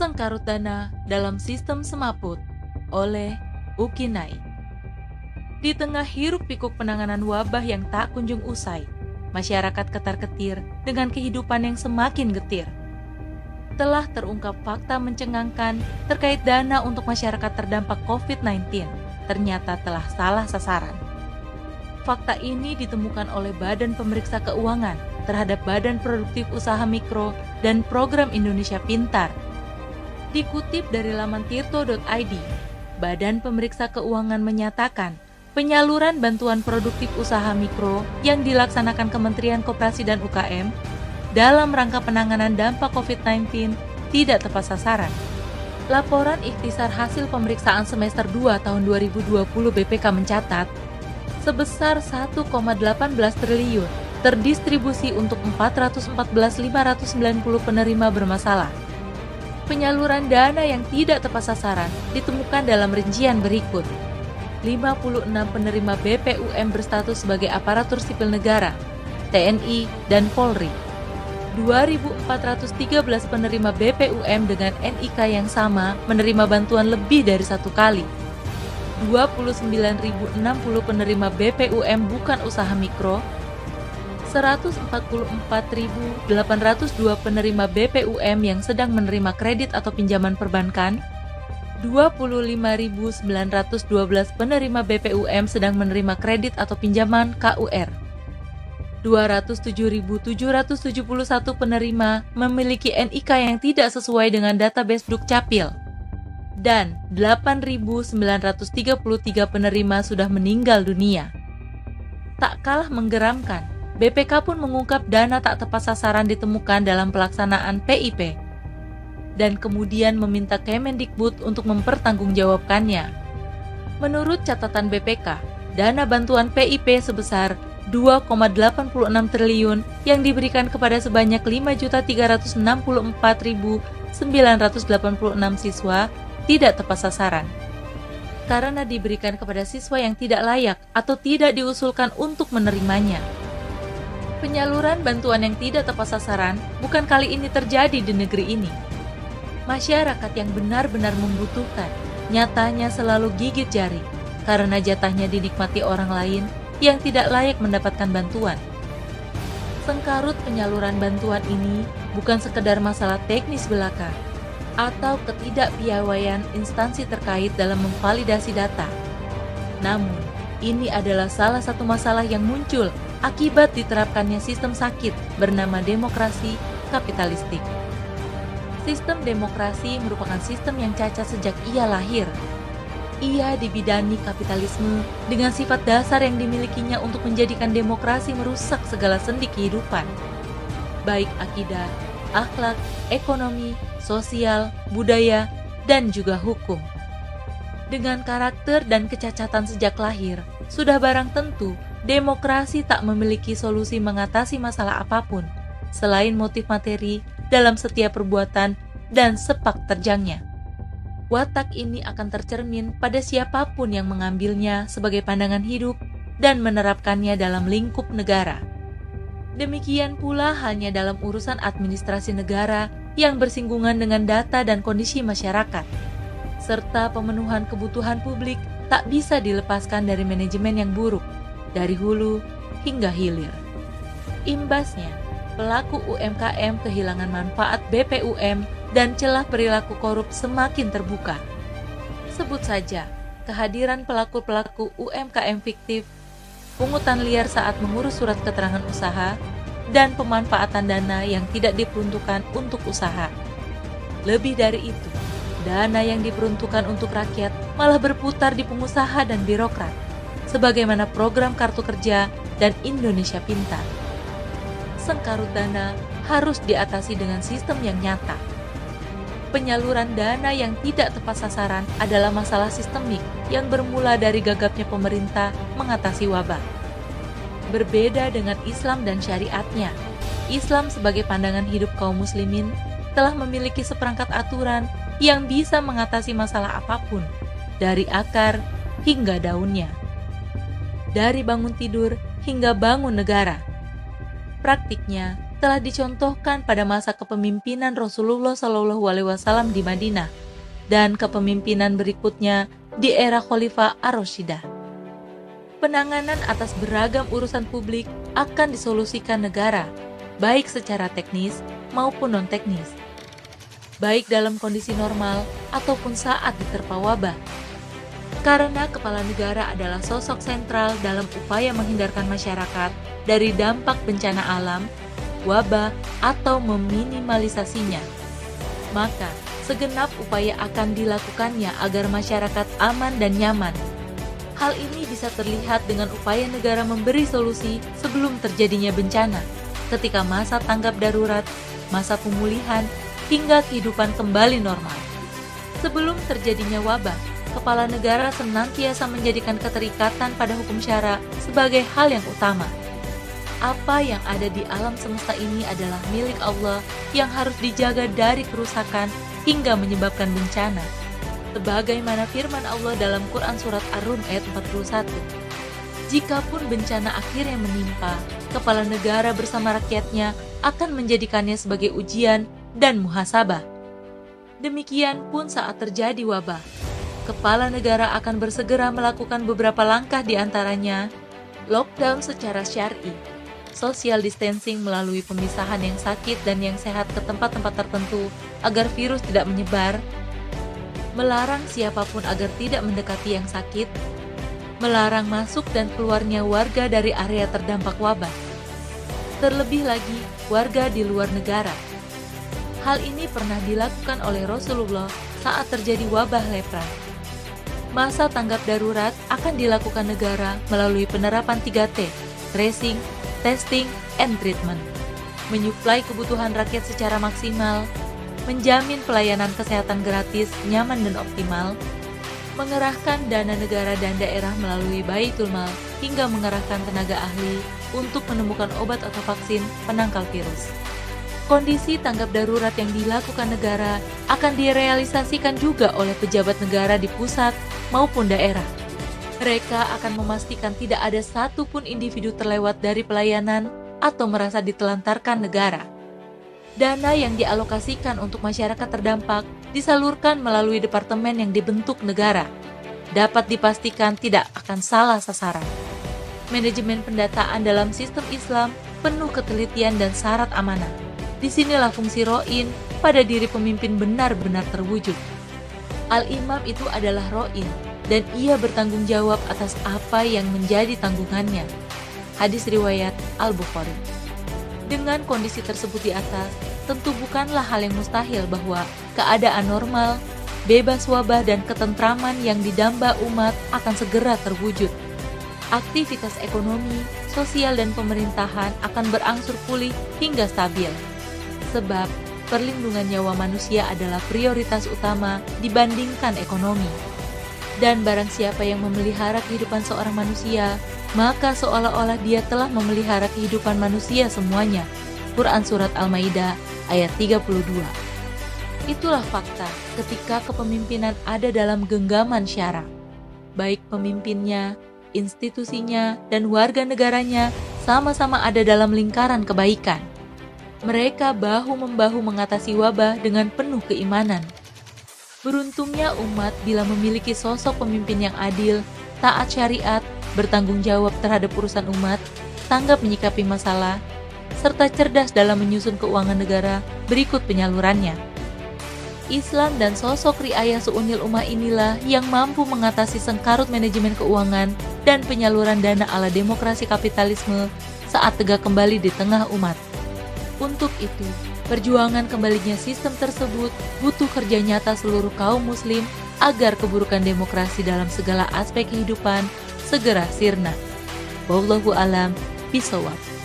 Sengkarut Dana dalam Sistem Semaput oleh Ukinai. Di tengah hiruk pikuk penanganan wabah yang tak kunjung usai, masyarakat ketar-ketir dengan kehidupan yang semakin getir. Telah terungkap fakta mencengangkan terkait dana untuk masyarakat terdampak COVID-19, ternyata telah salah sasaran. Fakta ini ditemukan oleh Badan Pemeriksa Keuangan terhadap Badan Produktif Usaha Mikro dan Program Indonesia Pintar. Dikutip dari laman tirto.id, Badan Pemeriksa Keuangan menyatakan penyaluran bantuan produktif usaha mikro yang dilaksanakan Kementerian Koperasi dan UKM dalam rangka penanganan dampak COVID-19 tidak tepat sasaran. Laporan ikhtisar hasil pemeriksaan semester 2 tahun 2020 BPK mencatat, sebesar 1,18 triliun terdistribusi untuk 414.590 penerima bermasalah. Penyaluran dana yang tidak tepat sasaran ditemukan dalam rincian berikut. 56 penerima BPUM berstatus sebagai aparatur sipil negara, TNI, dan Polri. 2.413 penerima BPUM dengan NIK yang sama menerima bantuan lebih dari satu kali. 29.060 penerima BPUM bukan usaha mikro 144.802 penerima BPUM yang sedang menerima kredit atau pinjaman perbankan, 25.912 penerima BPUM sedang menerima kredit atau pinjaman KUR. 207.771 penerima memiliki NIK yang tidak sesuai dengan database Dukcapil. Dan 8.933 penerima sudah meninggal dunia. Tak kalah menggeramkan, BPK pun mengungkap dana tak tepat sasaran ditemukan dalam pelaksanaan PIP dan kemudian meminta Kemendikbud untuk mempertanggungjawabkannya. Menurut catatan BPK, dana bantuan PIP sebesar 2,86 triliun yang diberikan kepada sebanyak 5.364.986 siswa tidak tepat sasaran karena diberikan kepada siswa yang tidak layak atau tidak diusulkan untuk menerimanya. Penyaluran bantuan yang tidak tepat sasaran bukan kali ini terjadi di negeri ini. Masyarakat yang benar-benar membutuhkan nyatanya selalu gigit jari karena jatahnya dinikmati orang lain yang tidak layak mendapatkan bantuan. Sengkarut penyaluran bantuan ini bukan sekedar masalah teknis belaka atau ketidakpiawaian instansi terkait dalam memvalidasi data. Namun, ini adalah salah satu masalah yang muncul akibat diterapkannya sistem sakit bernama demokrasi kapitalistik. Sistem demokrasi merupakan sistem yang cacat sejak ia lahir. Ia dibidani kapitalisme dengan sifat dasar yang dimilikinya untuk menjadikan demokrasi merusak segala sendi kehidupan, baik akidah, akhlak, ekonomi, sosial, budaya, dan juga hukum. Dengan karakter dan kecacatan sejak lahir, sudah barang tentu demokrasi tak memiliki solusi mengatasi masalah apa pun selain motif materi dalam setiap perbuatan dan sepak terjangnya. Watak ini akan tercermin pada siapa pun yang mengambilnya sebagai pandangan hidup dan menerapkannya dalam lingkup negara. Demikian pula hanya dalam urusan administrasi negara yang bersinggungan dengan data dan kondisi masyarakat, serta pemenuhan kebutuhan publik tak bisa dilepaskan dari manajemen yang buruk dari hulu hingga hilir. Imbasnya, pelaku UMKM kehilangan manfaat BPUM dan celah perilaku korup semakin terbuka. Sebut saja kehadiran pelaku-pelaku UMKM fiktif, pungutan liar saat mengurus surat keterangan usaha, dan pemanfaatan dana yang tidak diperuntukkan untuk usaha. Lebih dari itu, dana yang diperuntukkan untuk rakyat malah berputar di pengusaha dan birokrat sebagaimana program Kartu Kerja dan Indonesia Pintar. Sengkarut dana harus diatasi dengan sistem yang nyata. Penyaluran dana yang tidak tepat sasaran adalah masalah sistemik yang bermula dari gagapnya pemerintah mengatasi wabah. Berbeda dengan Islam dan syariatnya, Islam sebagai pandangan hidup kaum muslimin telah memiliki seperangkat aturan yang bisa mengatasi masalah apa pun, dari akar hingga daunnya dari bangun tidur hingga bangun negara. Praktiknya, telah dicontohkan pada masa kepemimpinan Rasulullah Shallallahu Alaihi Wasallam di Madinah dan kepemimpinan berikutnya di era Khalifah Ar-Rashidah. Penanganan atas beragam urusan publik akan disolusikan negara, baik secara teknis maupun non-teknis, baik dalam kondisi normal ataupun saat diterpa wabah. Karena kepala negara adalah sosok sentral dalam upaya menghindarkan masyarakat dari dampak bencana alam, wabah, atau meminimalisasinya. Maka, segenap upaya akan dilakukannya agar masyarakat aman dan nyaman. Hal ini bisa terlihat dengan upaya negara memberi solusi sebelum terjadinya bencana, ketika masa tanggap darurat, masa pemulihan, hingga kehidupan kembali normal. Sebelum terjadinya wabah, kepala negara senantiasa menjadikan keterikatan pada hukum syara sebagai hal yang utama. Apa yang ada di alam semesta ini adalah milik Allah yang harus dijaga dari kerusakan hingga menyebabkan bencana. Sebagaimana firman Allah dalam Quran Surat Ar-Rum ayat 41. Jikapun bencana akhirnya menimpa, kepala negara bersama rakyatnya akan menjadikannya sebagai ujian dan muhasabah. Demikian pun saat terjadi wabah, kepala negara akan bersegera melakukan beberapa langkah di antaranya lockdown secara syar'i, social distancing melalui pemisahan yang sakit dan yang sehat ke tempat-tempat tertentu agar virus tidak menyebar, melarang siapa pun agar tidak mendekati yang sakit, melarang masuk dan keluarnya warga dari area terdampak wabah. Terlebih lagi, warga di luar negara Hal ini pernah dilakukan oleh Rasulullah saat terjadi wabah lepra. Masa tanggap darurat akan dilakukan negara melalui penerapan 3T, tracing, testing, and treatment. Menyuplai kebutuhan rakyat secara maksimal, menjamin pelayanan kesehatan gratis, nyaman dan optimal, mengerahkan dana negara dan daerah melalui Baitul Mal hingga mengerahkan tenaga ahli untuk menemukan obat atau vaksin penangkal virus kondisi tanggap darurat yang dilakukan negara akan direalisasikan juga oleh pejabat negara di pusat maupun daerah. Mereka akan memastikan tidak ada satupun individu terlewat dari pelayanan atau merasa ditelantarkan negara. Dana yang dialokasikan untuk masyarakat terdampak disalurkan melalui departemen yang dibentuk negara. Dapat dipastikan tidak akan salah sasaran. Manajemen pendataan dalam sistem Islam penuh ketelitian dan syarat amanah Di sinilah fungsi ro'in pada diri pemimpin benar-benar terwujud. Al-imam itu adalah ro'in, dan ia bertanggung jawab atas apa yang menjadi tanggungannya. Hadis riwayat Al-Bukhari. Dengan kondisi tersebut di atas, tentu bukanlah hal yang mustahil bahwa keadaan normal, bebas wabah dan ketentraman yang didamba umat akan segera terwujud. Aktivitas ekonomi, sosial dan pemerintahan akan berangsur pulih hingga stabil sebab perlindungan nyawa manusia adalah prioritas utama dibandingkan ekonomi. Dan barang siapa yang memelihara kehidupan seorang manusia, maka seolah-olah dia telah memelihara kehidupan manusia semuanya. Quran Surat Al-Ma'idah ayat 32 Itulah fakta ketika kepemimpinan ada dalam genggaman syara. Baik pemimpinnya, institusinya, dan warga negaranya sama-sama ada dalam lingkaran kebaikan mereka bahu-membahu mengatasi wabah dengan penuh keimanan. Beruntungnya umat bila memiliki sosok pemimpin yang adil, taat syariat, bertanggung jawab terhadap urusan umat, tanggap menyikapi masalah, serta cerdas dalam menyusun keuangan negara berikut penyalurannya. Islam dan sosok riayah seunil umat inilah yang mampu mengatasi sengkarut manajemen keuangan dan penyaluran dana ala demokrasi kapitalisme saat tegak kembali di tengah umat. Untuk itu, perjuangan kembalinya sistem tersebut butuh kerja nyata seluruh kaum muslim agar keburukan demokrasi dalam segala aspek kehidupan segera sirna. Wallahu alam bisawab.